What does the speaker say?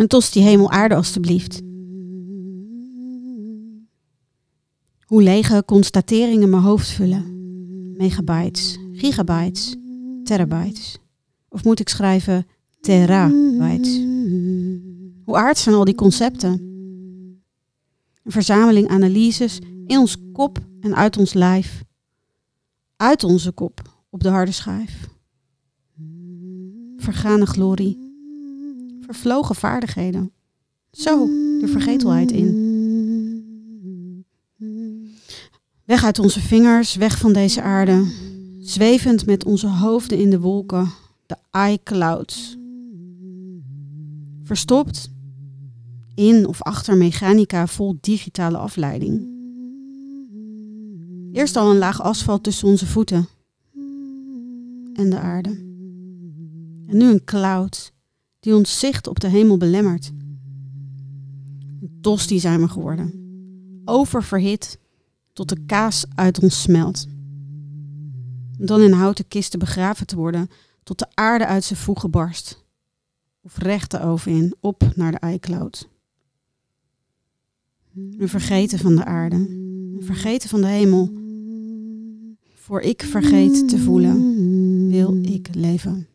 Een tosti hemel aarde alstublieft. Hoe lege constateringen mijn hoofd vullen. Megabytes, gigabytes, terabytes. Of moet ik schrijven terabytes? Hoe aard zijn al die concepten? Een verzameling analyses in ons kop en uit ons lijf. Uit onze kop op de harde schijf. Vergane glorie. Vervlogen vaardigheden. Zo, de vergetelheid in. Weg uit onze vingers, weg van deze aarde. Zwevend met onze hoofden in de wolken, de iClouds. Verstopt in of achter mechanica vol digitale afleiding. Eerst al een laag asfalt tussen onze voeten en de aarde. En nu een cloud die ons zicht op de hemel belemmert. Een tosti zijn we geworden. Oververhit tot de kaas uit ons smelt. Dan in houten kisten begraven te worden tot de aarde uit zijn voegen barst. Of recht de oven in, op naar de iCloud. We vergeten van de aarde, vergeten van de hemel. Voor ik vergeet te voelen, wil ik leven.